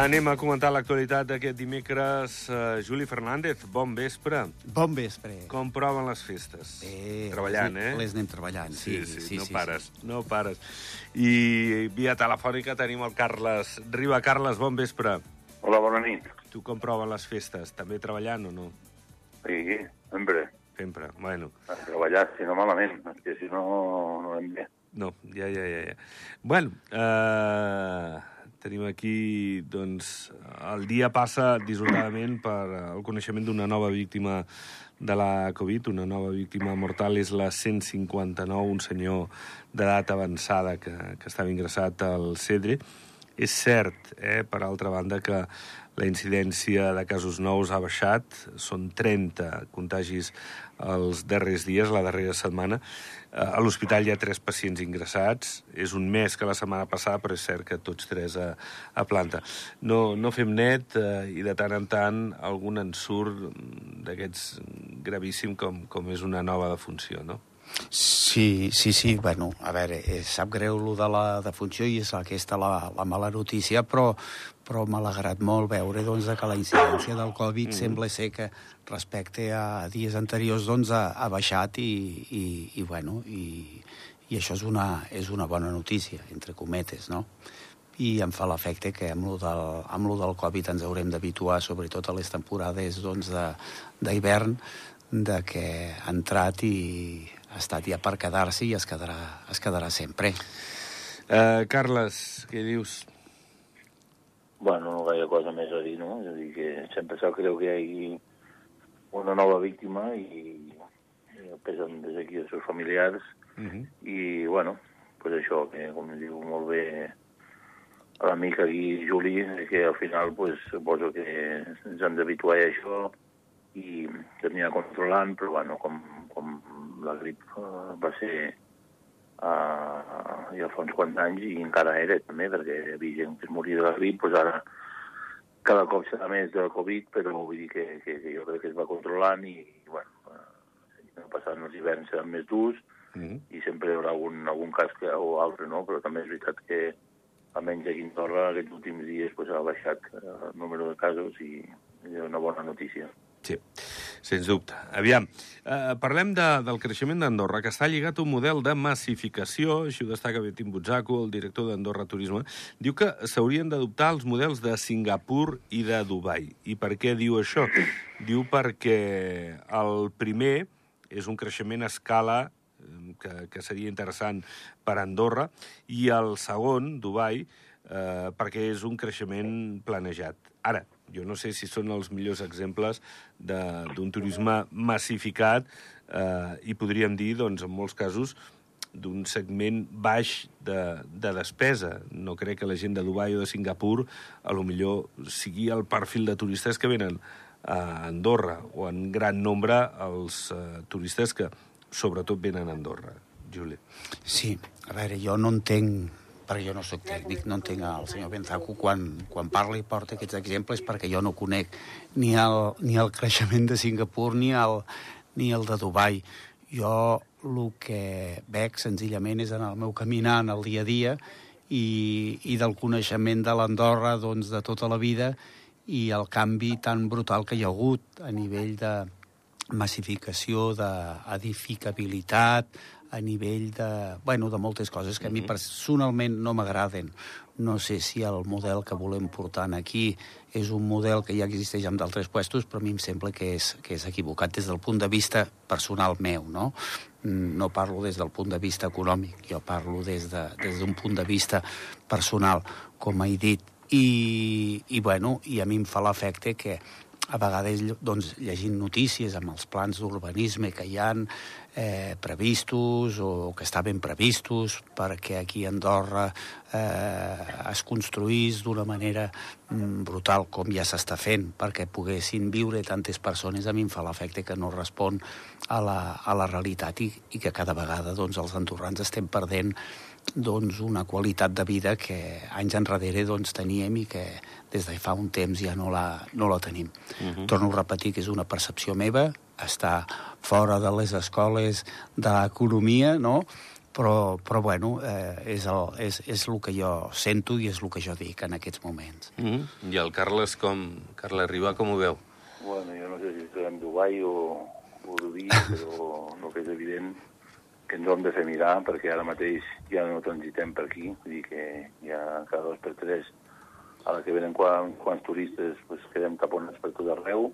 Anem a comentar l'actualitat d'aquest dimecres. Uh, Juli Fernández, bon vespre. Bon vespre. Com proven les festes? Bé, Treballant, les, eh? Les anem treballant, sí, sí, sí, no sí, pares, sí. no pares. I via telefònica tenim el Carles Riba. Carles, bon vespre. Hola, bona nit. Tu com proven les festes? També treballant o no? Sí, sempre. Sempre, bueno. A treballar, si no malament, que si no, no anem bé. No, ja, ja, ja. ja. Bueno, eh, tenim aquí, doncs, el dia passa dissortadament per el coneixement d'una nova víctima de la Covid, una nova víctima mortal, és la 159, un senyor d'edat avançada que, que estava ingressat al CEDRE. És cert, eh, per altra banda, que la incidència de casos nous ha baixat, són 30 contagis els darrers dies, la darrera setmana. Eh, A l'hospital hi ha tres pacients ingressats, és un més que la setmana passada, però és cert que tots tres a, a planta. No, no fem net eh, i de tant en tant algun en surt d'aquests gravíssim com, com és una nova defunció, no? Sí, sí, sí, bueno, a veure, eh, sap greu lo de la defunció i és aquesta la, la mala notícia, però, però m'ha alegrat molt veure doncs, que la incidència del Covid mm. sembla ser que respecte a dies anteriors doncs, ha, ha baixat i, i, i, bueno, i, i això és una, és una bona notícia, entre cometes, no? i em fa l'efecte que amb lo, del, amb lo del Covid ens haurem d'habituar, sobretot a les temporades doncs, de- d'hivern, de, de que ha entrat i ha estat ja per quedar-se i es quedarà, es quedarà sempre. Eh, Carles, què dius? Bueno, no gaire cosa més a dir, no? És a dir, que sempre sap greu que hi hagi una nova víctima i, i el pesen des d'aquí els seus familiars Uh -huh. i, bueno, pues això, que com diu molt bé l'amic aquí, Juli, que al final pues, suposo que ens hem d'habituar a això i t'anirà controlant, però bueno, com, com la grip eh, va ser uh, ja fa uns quants anys i encara era també, perquè hi havia gent que es moria de la grip, doncs ara cada cop serà més del Covid, però vull dir que, que, que jo crec que es va controlant i, bueno, uh, passant els hiverns seran més durs, Uh -huh. i sempre hi haurà algun, algun cas que, o altre, no? Però també és veritat que almenys aquí a Andorra aquests últims dies pues, ha baixat eh, el número de casos i és una bona notícia. Sí, sens dubte. Aviam, eh, parlem de, del creixement d'Andorra, que està lligat a un model de massificació, així ho destaca Betim Butzaco, el director d'Andorra Turisme. Diu que s'haurien d'adoptar els models de Singapur i de Dubai. I per què diu això? Diu perquè el primer és un creixement a escala eh, que, que seria interessant per a Andorra, i el segon, Dubai, eh, perquè és un creixement planejat. Ara, jo no sé si són els millors exemples d'un turisme massificat eh, i podríem dir, doncs, en molts casos, d'un segment baix de, de despesa. No crec que la gent de Dubai o de Singapur a lo millor sigui el perfil de turistes que venen a Andorra o en gran nombre els eh, turistes que sobretot venen a Andorra. Juli. Sí, a veure, jo no entenc, perquè jo no sóc tècnic, no entenc el senyor Benzaco quan, quan parla i porta aquests exemples perquè jo no conec ni el, ni el creixement de Singapur ni el, ni el de Dubai. Jo el que veig senzillament és en el meu caminar en el dia a dia i, i del coneixement de l'Andorra doncs, de tota la vida i el canvi tan brutal que hi ha hagut a nivell de massificació, d'edificabilitat, a nivell de, bueno, de moltes coses que a mi personalment no m'agraden. No sé si el model que volem portar aquí és un model que ja existeix en d'altres puestos, però a mi em sembla que és, que és equivocat des del punt de vista personal meu, no? Mm, No parlo des del punt de vista econòmic, jo parlo des d'un de, des d'un punt de vista personal, com he dit. I, i, bueno, i a mi em fa l'efecte que a vegades doncs, llegint notícies amb els plans d'urbanisme que hi han eh, previstos o que estaven previstos perquè aquí a Andorra eh, es construís d'una manera mm, brutal com ja s'està fent perquè poguessin viure tantes persones a mi em fa l'efecte que no respon a la, a la realitat i, i que cada vegada doncs, els andorrans estem perdent doncs, una qualitat de vida que anys enrere doncs, teníem i que des de fa un temps ja no la, no la tenim. Uh -huh. Torno a repetir que és una percepció meva, està fora de les escoles d'economia, no? però, però bueno, eh, és, el, és, és el que jo sento i és el que jo dic en aquests moments. Mm -hmm. I el Carles, com... Carles Ribà, com ho veu? Bueno, jo no sé si serem Dubai o, o Dubai, però el que és evident que ens ho hem de fer mirar, perquè ara mateix ja no transitem per aquí, vull dir que ja cada dos per tres, a la que venen quan, quants turistes, pues, quedem taponats per tot arreu,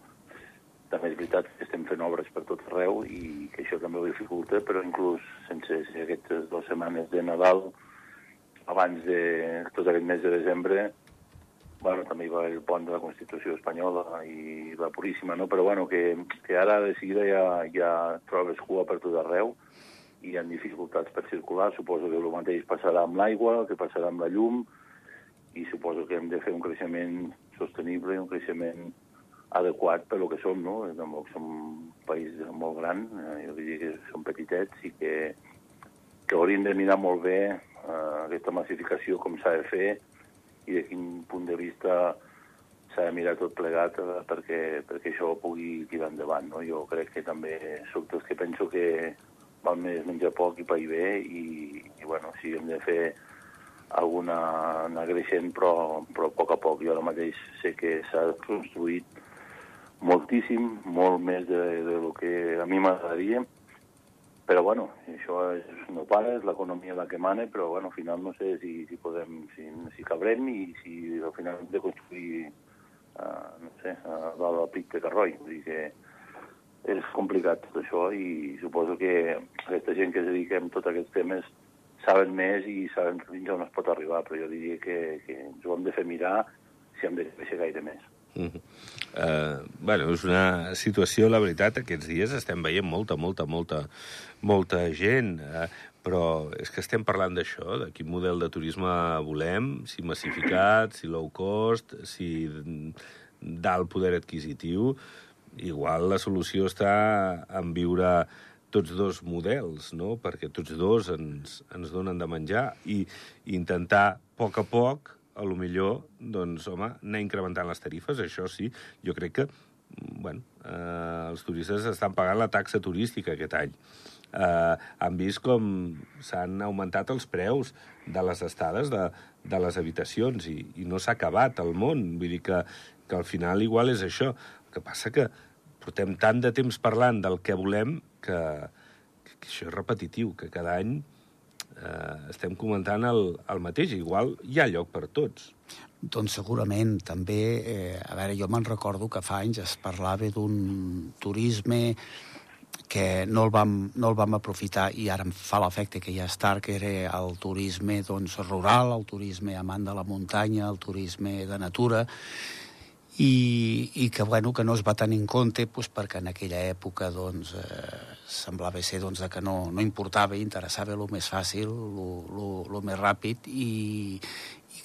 també és veritat que estem fent obres per tot arreu i que això també ho dificulta, però inclús sense ser aquestes dues setmanes de Nadal, abans de tot aquest mes de desembre, bueno, també hi va haver el pont de la Constitució espanyola i la Puríssima, no? però bueno, que, que ara de seguida ja, ja trobes cua per tot arreu hi ha dificultats per circular. Suposo que el mateix passarà amb l'aigua, que passarà amb la llum, i suposo que hem de fer un creixement sostenible, un creixement adequat per lo que som, no? Tampoc som un país molt gran, eh, jo diria que som petitets i que, que hauríem de mirar molt bé eh, aquesta massificació, com s'ha de fer i de quin punt de vista s'ha de mirar tot plegat eh, perquè, perquè això pugui tirar endavant. No? Jo crec que també soc dels que penso que val més menjar poc i pair bé i, i bueno, si hem de fer alguna anar creixent, però, però a poc a poc. Jo ara mateix sé que s'ha construït moltíssim, molt més de, de lo que a mi m'agradaria, però bueno, això és, no para, és l'economia la que mana, però bueno, al final no sé si, si podem, si, si cabrem i si al final hem de construir, uh, no sé, a dalt del pic de Carroi. Vull dir que és complicat tot això i suposo que aquesta gent que es dediquem a tots aquests temes saben més i saben fins on es pot arribar, però jo diria que, que ens ho hem de fer mirar si hem de créixer gaire més. Uh -huh. uh, bueno, és una situació, la veritat, aquests dies estem veient molta, molta, molta, molta gent, uh, però és que estem parlant d'això, de quin model de turisme volem, si massificat, si low cost, si d'alt poder adquisitiu. Igual la solució està en viure tots dos models, no? perquè tots dos ens, ens donen de menjar i, intentar, a poc a poc, a lo millor, doncs, home, anar incrementant les tarifes, això sí, jo crec que, bueno, eh, els turistes estan pagant la taxa turística aquest any. Eh, han vist com s'han augmentat els preus de les estades de, de les habitacions i, i no s'ha acabat el món. Vull dir que, que al final igual és això. El que passa que portem tant de temps parlant del que volem que, que, que això és repetitiu, que cada any eh, estem comentant el, el mateix. Igual hi ha lloc per tots. Doncs segurament, també, eh, a veure, jo me'n recordo que fa anys es parlava d'un turisme que no el, vam, no el vam aprofitar i ara em fa l'efecte que ja és tard, que era el turisme doncs, rural, el turisme amant de la muntanya, el turisme de natura, i, i que, bueno, que no es va tenir en compte doncs, perquè en aquella època doncs, eh, semblava ser doncs, que no, no importava interessava el més fàcil, el més ràpid i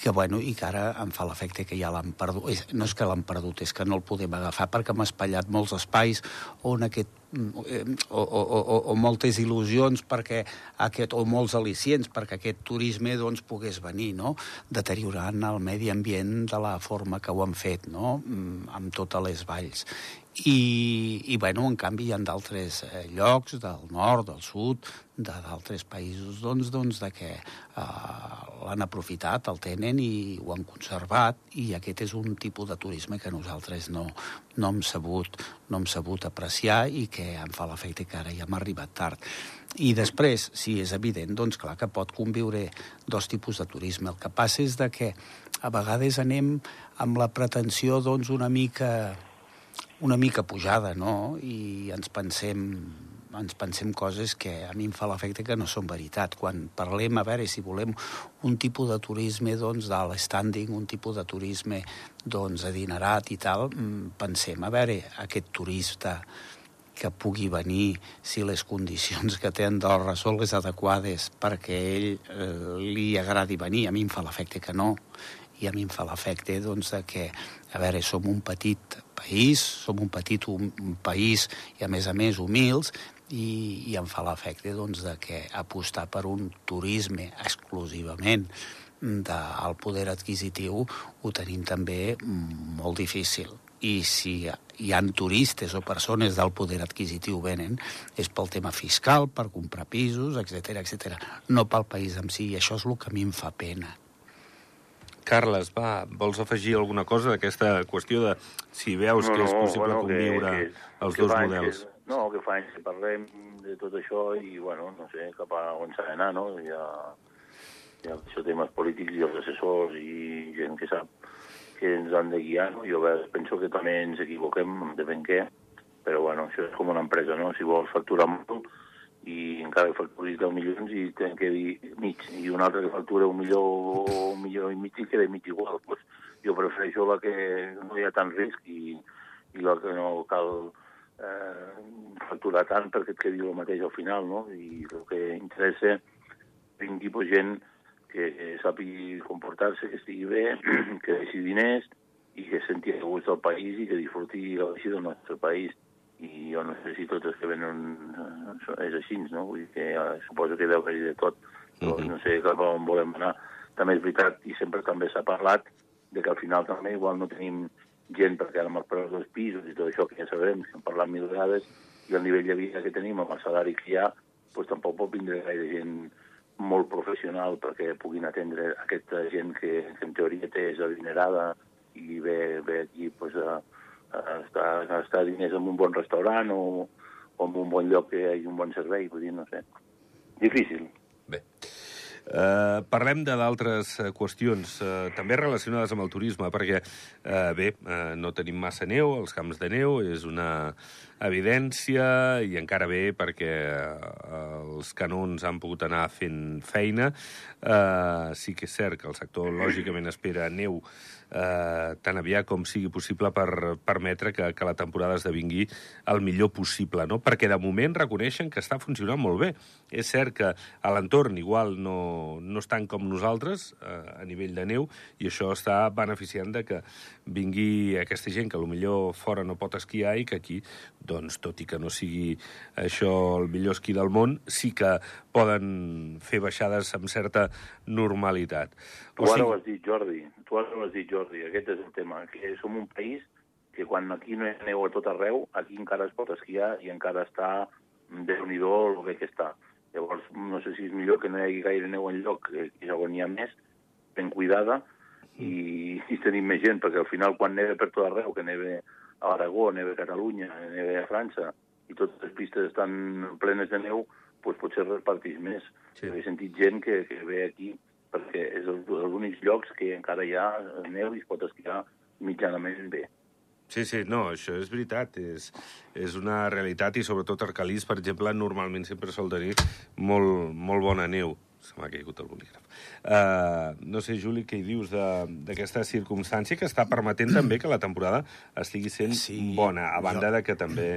que, bueno, i que ara em fa l'efecte que ja l'han perdut. No és que l'han perdut, és que no el podem agafar perquè hem espatllat molts espais on aquest eh, o, o, o, o moltes il·lusions perquè aquest, o molts al·licients perquè aquest turisme doncs, pogués venir, no? deteriorant el medi ambient de la forma que ho han fet, no? Mm, amb totes les valls. I, i bueno, en canvi hi ha d'altres eh, llocs del nord, del sud, d'altres països doncs, doncs, de que eh, l'han aprofitat, el tenen i ho han conservat i aquest és un tipus de turisme que nosaltres no, no, hem sabut, no hem sabut apreciar i que em fa l'efecte que ara ja m'ha arribat tard. I després, si és evident, doncs clar que pot conviure dos tipus de turisme. El que passa és de que a vegades anem amb la pretensió doncs, una mica una mica pujada, no? I ens pensem, ens pensem coses que a mi em fa l'efecte que no són veritat. Quan parlem, a veure, si volem un tipus de turisme doncs, d'alt standing, un tipus de turisme doncs, adinerat i tal, mm, pensem, a veure, aquest turista que pugui venir si les condicions que té Andorra són les adequades perquè ell eh, li agradi venir. A mi em fa l'efecte que no i a mi em fa l'efecte doncs, de que, a veure, som un petit país, som un petit un, país i a més a més humils i, i em fa l'efecte doncs, de que apostar per un turisme exclusivament del poder adquisitiu ho tenim també molt difícil i si hi han turistes o persones del poder adquisitiu venen, és pel tema fiscal, per comprar pisos, etc etc. no pel país en si, i això és el que a mi em fa pena. Carles, va, vols afegir alguna cosa d'aquesta qüestió de si veus no, que és possible bueno, conviure que, que, els que dos models? Que, no, que fa anys que parlem de tot això i, bueno, no sé cap a on s'ha d'anar, no? Hi ha, hi ha això temes polítics i els assessors i gent que sap que ens han de guiar, no? Jo penso que també ens equivoquem, de ben què, però, bueno, això és com una empresa, no? Si vols facturar molt, i encara que facturis 10 milions i te'n quedi mig, i un altre que factura un milió o un milió i mig i queda mig igual. Pues jo prefereixo la que no hi ha tant risc i, i la que no cal eh, facturar tant perquè et quedi el mateix al final, no? I el que interessa vingui pues, gent que sàpigui comportar-se, que estigui bé, que deixi diners i que senti el gust del país i que disfruti del nostre país i jo no sé si tots els que venen eh, és així, no? Vull dir que eh, suposo que deu haver-hi de tot, però uh -huh. no sé cap on volem anar. També és veritat, i sempre també s'ha parlat, de que al final també igual no tenim gent, perquè ara amb els preus dels pisos i tot això que ja sabem, que hem parlat mil vegades, i el nivell de vida que tenim amb el salari que hi ha, doncs tampoc pot vindre gaire gent molt professional perquè puguin atendre aquesta gent que, que en teoria té és adinerada i ve, ve aquí doncs, a, estar, gastar diners en un bon restaurant o, o en un bon lloc que hi hagi un bon servei, vull dir, no sé. Difícil. Bé. Uh, parlem de d'altres uh, qüestions, uh, també relacionades amb el turisme, perquè, uh, bé, uh, no tenim massa neu, els camps de neu és una evidència, i encara bé perquè uh, els canons han pogut anar fent feina. Uh, sí que és cert que el sector, lògicament, espera neu eh, tan aviat com sigui possible per permetre que, que la temporada esdevingui el millor possible, no? perquè de moment reconeixen que està funcionant molt bé. És cert que a l'entorn igual no, no estan com nosaltres eh, a nivell de neu i això està beneficiant de que vingui aquesta gent que millor fora no pot esquiar i que aquí, tot i que no sigui això el millor esquí del món, sí que poden fer baixades amb certa normalitat. Tu ara sigui... ho has dit, Jordi. Tu ara ho has dit, Jordi. Aquest és el tema, que som un país que quan aquí no hi ha neu a tot arreu, aquí encara es pot esquiar i encara està déu nhi el bé que està. Llavors, no sé si és millor que no hi hagi gaire neu en lloc, que ja on hi ha més, ben cuidada, i, i tenim més gent, perquè al final quan neve per tot arreu, que neve a Aragó, neve a Catalunya, neve a França, i totes les pistes estan plenes de neu, doncs potser repartís més. Sí. He sentit gent que, que ve aquí perquè és únics llocs que encara hi ha neu i es pot esquiar mitjanament bé. Sí, sí, no, això és veritat, és, és una realitat i sobretot Arcalís, per exemple, normalment sempre sol tenir molt, molt bona neu. Se m'ha caigut el bolígraf. Uh, no sé, Juli, què hi dius d'aquesta circumstància que està permetent també que la temporada estigui sent sí, bona, a banda jo... de que també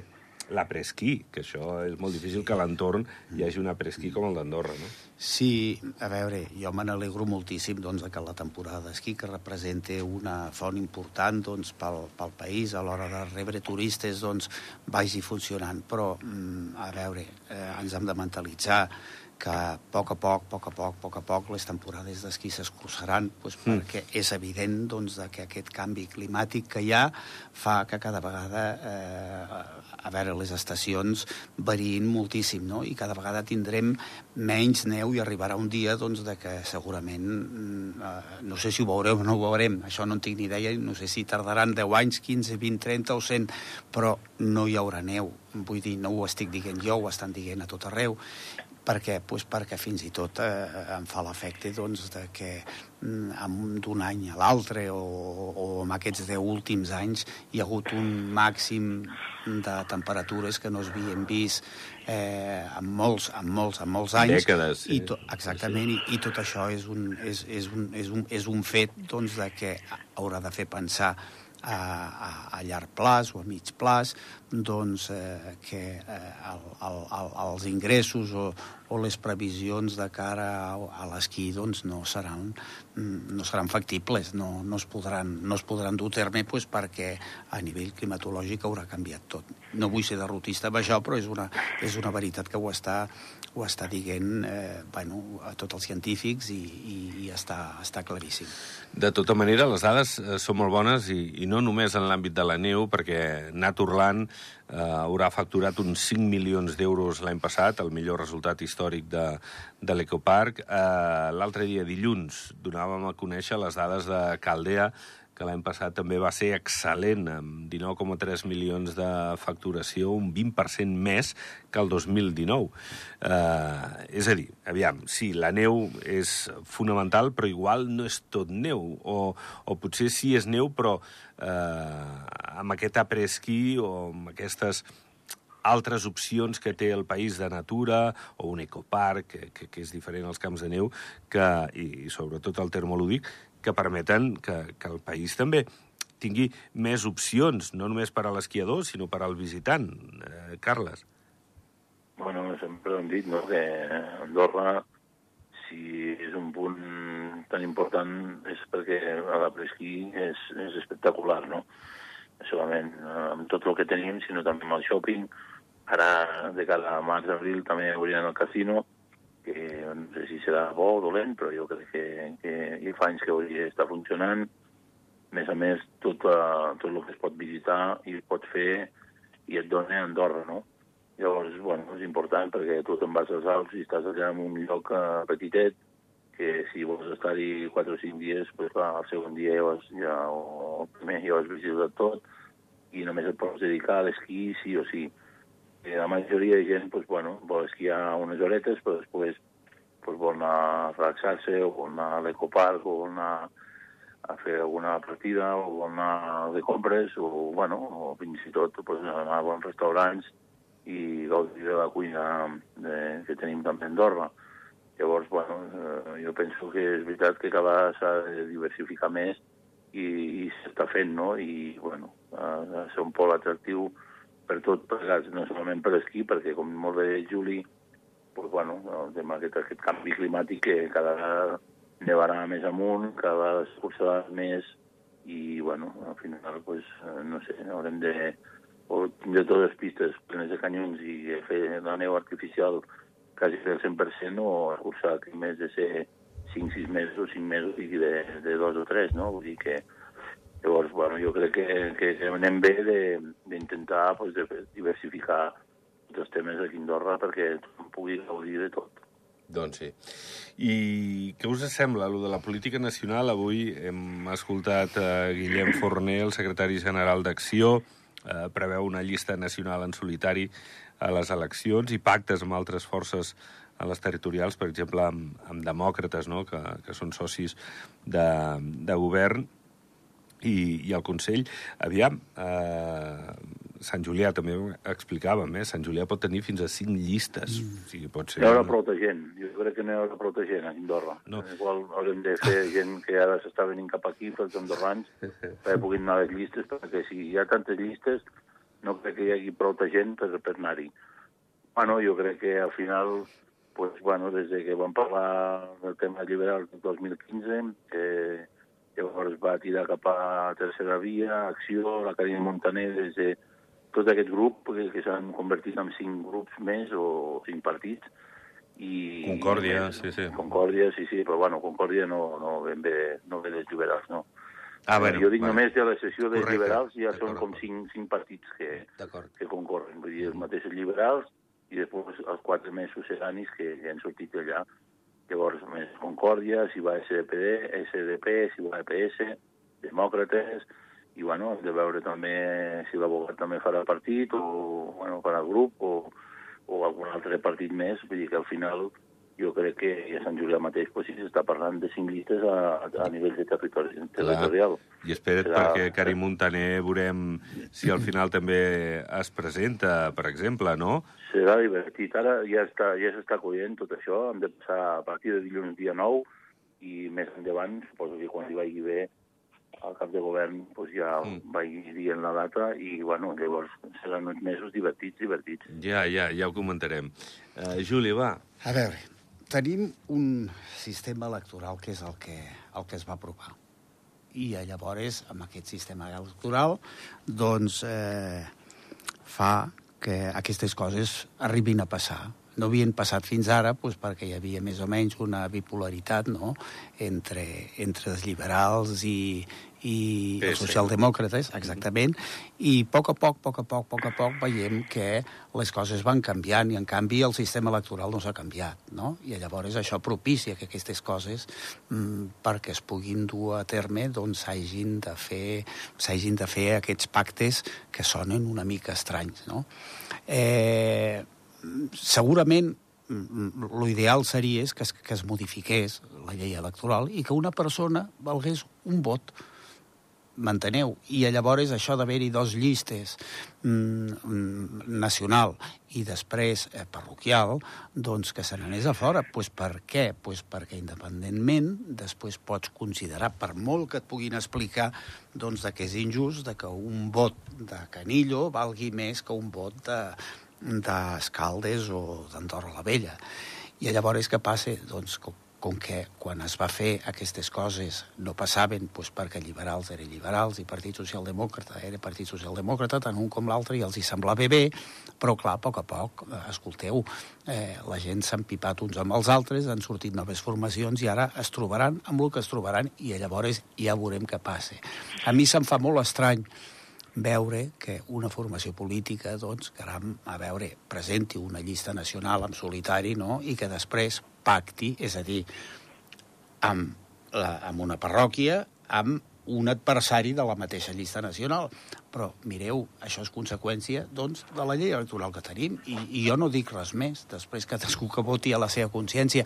la presquí, que això és molt difícil que a l'entorn hi hagi una presquí com el d'Andorra, no? Sí, a veure, jo me n'alegro moltíssim doncs, que la temporada d'esquí, que representa una font important doncs, pel, pel país a l'hora de rebre turistes, doncs, vagi funcionant. Però, mm, a veure, eh, ens hem de mentalitzar que a poc a poc, a poc a poc, a poc a poc, les temporades d'esquí s'escurçaran, doncs, mm. perquè és evident doncs, que aquest canvi climàtic que hi ha fa que cada vegada eh, a veure, les estacions varien moltíssim, no? i cada vegada tindrem menys neu i arribarà un dia doncs, de que segurament, mm, eh, no sé si ho veurem o no ho veurem, això no en tinc ni idea, no sé si tardaran 10 anys, 15, 20, 30 o 100, però no hi haurà neu. Vull dir, no ho estic dient jo, ho estan dient a tot arreu. Per què? Pues perquè fins i tot eh, em fa l'efecte doncs, de que mm, d'un any a l'altre o, o en aquests deu últims anys hi ha hagut un màxim de temperatures que no es havien vist eh, en, molts, en, molts, en molts anys. Dècades. I to, exactament, sí. i, i tot això és un, és, és, un, és, un, és un fet doncs, de que haurà de fer pensar a, a, a llarg plaç o a mig plaç doncs, eh, que eh, el, el, el, els ingressos o, o les previsions de cara a, a l'esquí doncs no seran, mm, no seran factibles, no, no, es podran, no es podran dur a terme pues, perquè a nivell climatològic haurà canviat tot. No vull ser derrotista amb això, però és una, és una veritat que ho està, ho està dient eh, bueno, a tots els científics i, i, i està, està claríssim. De tota manera, les dades eh, són molt bones i, i no només en l'àmbit de la neu, perquè Naturland eh, haurà facturat uns 5 milions d'euros l'any passat, el millor resultat històric de, de l'Ecoparc. Eh, L'altre dia, dilluns, donàvem a conèixer les dades de Caldea, que l'any passat també va ser excel·lent, amb 19,3 milions de facturació, un 20% més que el 2019. Eh, és a dir, aviam, sí, la neu és fonamental, però igual no és tot neu, o, o potser sí és neu, però eh, amb aquest après-ski o amb aquestes altres opcions que té el país de natura o un ecoparc, que, que, que és diferent als camps de neu, que, i, i sobretot el termolúdic, que permeten que, que el país també tingui més opcions, no només per a l'esquiador, sinó per al visitant. Eh, Carles. Bueno, sempre hem dit no, que Andorra, si és un punt tan important, és perquè la presquí és, és espectacular, no? Solament amb tot el que tenim, sinó també amb el shopping. Ara, de cara a març-abril, també obrirem el casino, que no sé si serà bo o dolent, però jo crec que, que hi fa anys que hauria d'estar funcionant. A més a més, tot, uh, tot el que es pot visitar i es pot fer i et dona Andorra, no? Llavors, bueno, és important perquè tu te'n vas als Alps i estàs allà en un lloc uh, petitet que si vols estar-hi 4 o 5 dies, pues, clar, el segon dia ja, has, ja, o el primer ja has visitat tot i només et pots dedicar a l'esquí sí o sí la majoria de gent pues, bueno, vol esquiar unes horetes, però després pues, vol anar a relaxar-se, o vol anar a l'ecoparc, o vol anar a fer alguna partida, o vol anar de compres, o, bueno, o fins i tot pues, anar a bons restaurants i gaudir de la cuina de, que tenim també a Andorra. Llavors, bueno, eh, jo penso que és veritat que cada s'ha de diversificar més i, i s'està fent, no? I, bueno, de ser un pol atractiu per tot plegat, no solament per esquí, perquè, com molt bé Juli, pues, bueno, el tema aquest, aquest canvi climàtic que cada vegada nevarà més amunt, cada vegada s'escurçarà més, i, bueno, al final, pues, no sé, haurem de o tindre totes les pistes plenes de canyons i fer la neu artificial quasi del 100% o escurçar que més de ser 5-6 mesos o 5 mesos i de, de 2 o 3, no? Vull dir que Llavors, bueno, jo crec que, que anem bé d'intentar pues, de diversificar els temes aquí a Andorra perquè tothom pugui gaudir de tot. Doncs sí. I què us sembla, allò de la política nacional? Avui hem escoltat eh, Guillem Forner, el secretari general d'Acció, eh, preveu una llista nacional en solitari a les eleccions i pactes amb altres forces a les territorials, per exemple, amb, amb demòcrates, no? que, que són socis de, de govern, i, i el Consell. Aviam, eh, Sant Julià també ho explicàvem, eh? Sant Julià pot tenir fins a cinc llistes. Mm. O sigui, pot ser... Hi haurà prou de gent. Jo crec que n'hi haurà prou de gent a Andorra. No. Igual haurem de fer gent que ara s'està venint cap aquí, pels andorrans, perquè puguin anar a les llistes, perquè si hi ha tantes llistes, no crec que hi hagi prou de gent per, per anar-hi. Bueno, jo crec que al final, pues, bueno, des de que vam parlar del tema liberal del 2015, que Llavors va tirar cap a Tercera Via, Acció, la Carina Montaner, des de tot aquest grup, que, que s'han convertit en cinc grups més o cinc partits. I, Concòrdia, i, sí, sí. Concòrdia, sí, sí, però bueno, Concòrdia no, no ben bé, no ve dels liberals, no. Ah, bueno, jo dic bueno. només de la sessió dels Correcte. liberals ja són com cinc, cinc partits que, que concorren. Vull dir, els mateixos liberals i després els quatre més succedanis que ja han sortit d'allà Llavors, més Concòrdia, si va SDP, SDP, si va EPS, Demòcrates, i bueno, hem de veure també si l'abogat també farà partit o bueno, farà grup o, o algun altre partit més. Vull dir que al final jo crec que a Sant Julià mateix pues, sí, s'està parlant de cinc llistes a, a nivell de territori, territorial. I espera't Serà... perquè Karim Montaner veurem si al final també es presenta, per exemple, no? Serà divertit. Ara ja està ja s'està coient tot això. Hem de passar a partir de dilluns dia 9 i més endavant, suposo que quan hi vagi bé, el cap de govern pues, ja Mm. mm. vaig dient la data i, bueno, llavors seran uns mesos divertits, divertits. Ja, ja, ja ho comentarem. Uh, Juli, va. A veure, tenim un sistema electoral que és el que, el que es va aprovar. I llavors, amb aquest sistema electoral, doncs, eh, fa que aquestes coses arribin a passar. No havien passat fins ara doncs, perquè hi havia més o menys una bipolaritat no? entre, entre els liberals i, i PS. els socialdemòcrates, exactament, i a poc a poc, a poc a poc, a poc a poc veiem que les coses van canviant i, en canvi, el sistema electoral no s'ha canviat, no? I llavors això propicia que aquestes coses, mm, perquè es puguin dur a terme, doncs s'hagin de fer de fer aquests pactes que sonen una mica estranys, no? Eh, segurament mm, l'ideal seria és que es, que es modifiqués la llei electoral i que una persona valgués un vot m'enteneu? I llavors això d'haver-hi dos llistes mm, nacional i després eh, parroquial, doncs que se n'anés a fora. Pues per què? Pues perquè independentment després pots considerar, per molt que et puguin explicar, doncs de que és injust, de que un vot de Canillo valgui més que un vot de, d'Escaldes o d'Andorra la Vella. I llavors què passa? Doncs com, com que quan es va fer aquestes coses no passaven doncs, perquè liberals eren liberals i Partit Socialdemòcrata era Partit Socialdemòcrata, tant un com l'altre, i els hi semblava bé, però clar, a poc a poc, eh, escolteu, eh, la gent s'ha empipat uns amb els altres, han sortit noves formacions i ara es trobaran amb el que es trobaran i llavors ja veurem què passa. A mi se'm fa molt estrany veure que una formació política, doncs, caram, a veure, presenti una llista nacional en solitari, no?, i que després pacti, és a dir, amb, la, amb una parròquia, amb un adversari de la mateixa llista nacional. Però, mireu, això és conseqüència, doncs, de la llei electoral que tenim. I, i jo no dic res més, després cadascú que voti a la seva consciència.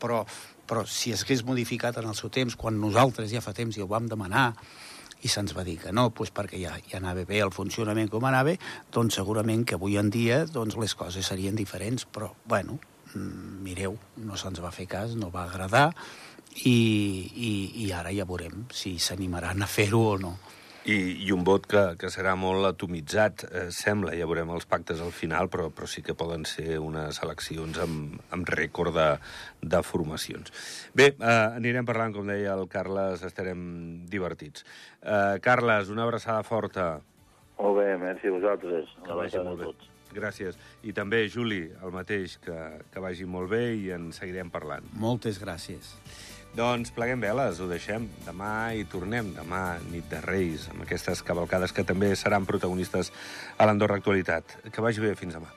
Però, però si es hagués modificat en el seu temps, quan nosaltres ja fa temps i ho vam demanar, i se'ns va dir que no, doncs perquè ja, ja anava bé el funcionament com anava, doncs segurament que avui en dia doncs, les coses serien diferents, però, bueno, mm, mireu, no se'ns va fer cas, no va agradar, i, i, i ara ja veurem si s'animaran a fer-ho o no. I, I un vot que, que serà molt atomitzat, eh, sembla, ja veurem els pactes al final, però, però sí que poden ser unes eleccions amb, amb rècord de, de formacions. Bé, eh, anirem parlant, com deia el Carles, estarem divertits. Eh, Carles, una abraçada forta. Molt bé, merci a vosaltres. Que Una vagi abraçada a bé. tots. Gràcies. I també, Juli, el mateix, que, que vagi molt bé i en seguirem parlant. Moltes gràcies. Doncs pleguem veles, ho deixem. Demà hi tornem, demà nit de Reis, amb aquestes cavalcades que també seran protagonistes a l'Andorra Actualitat. Que vagi bé, fins demà.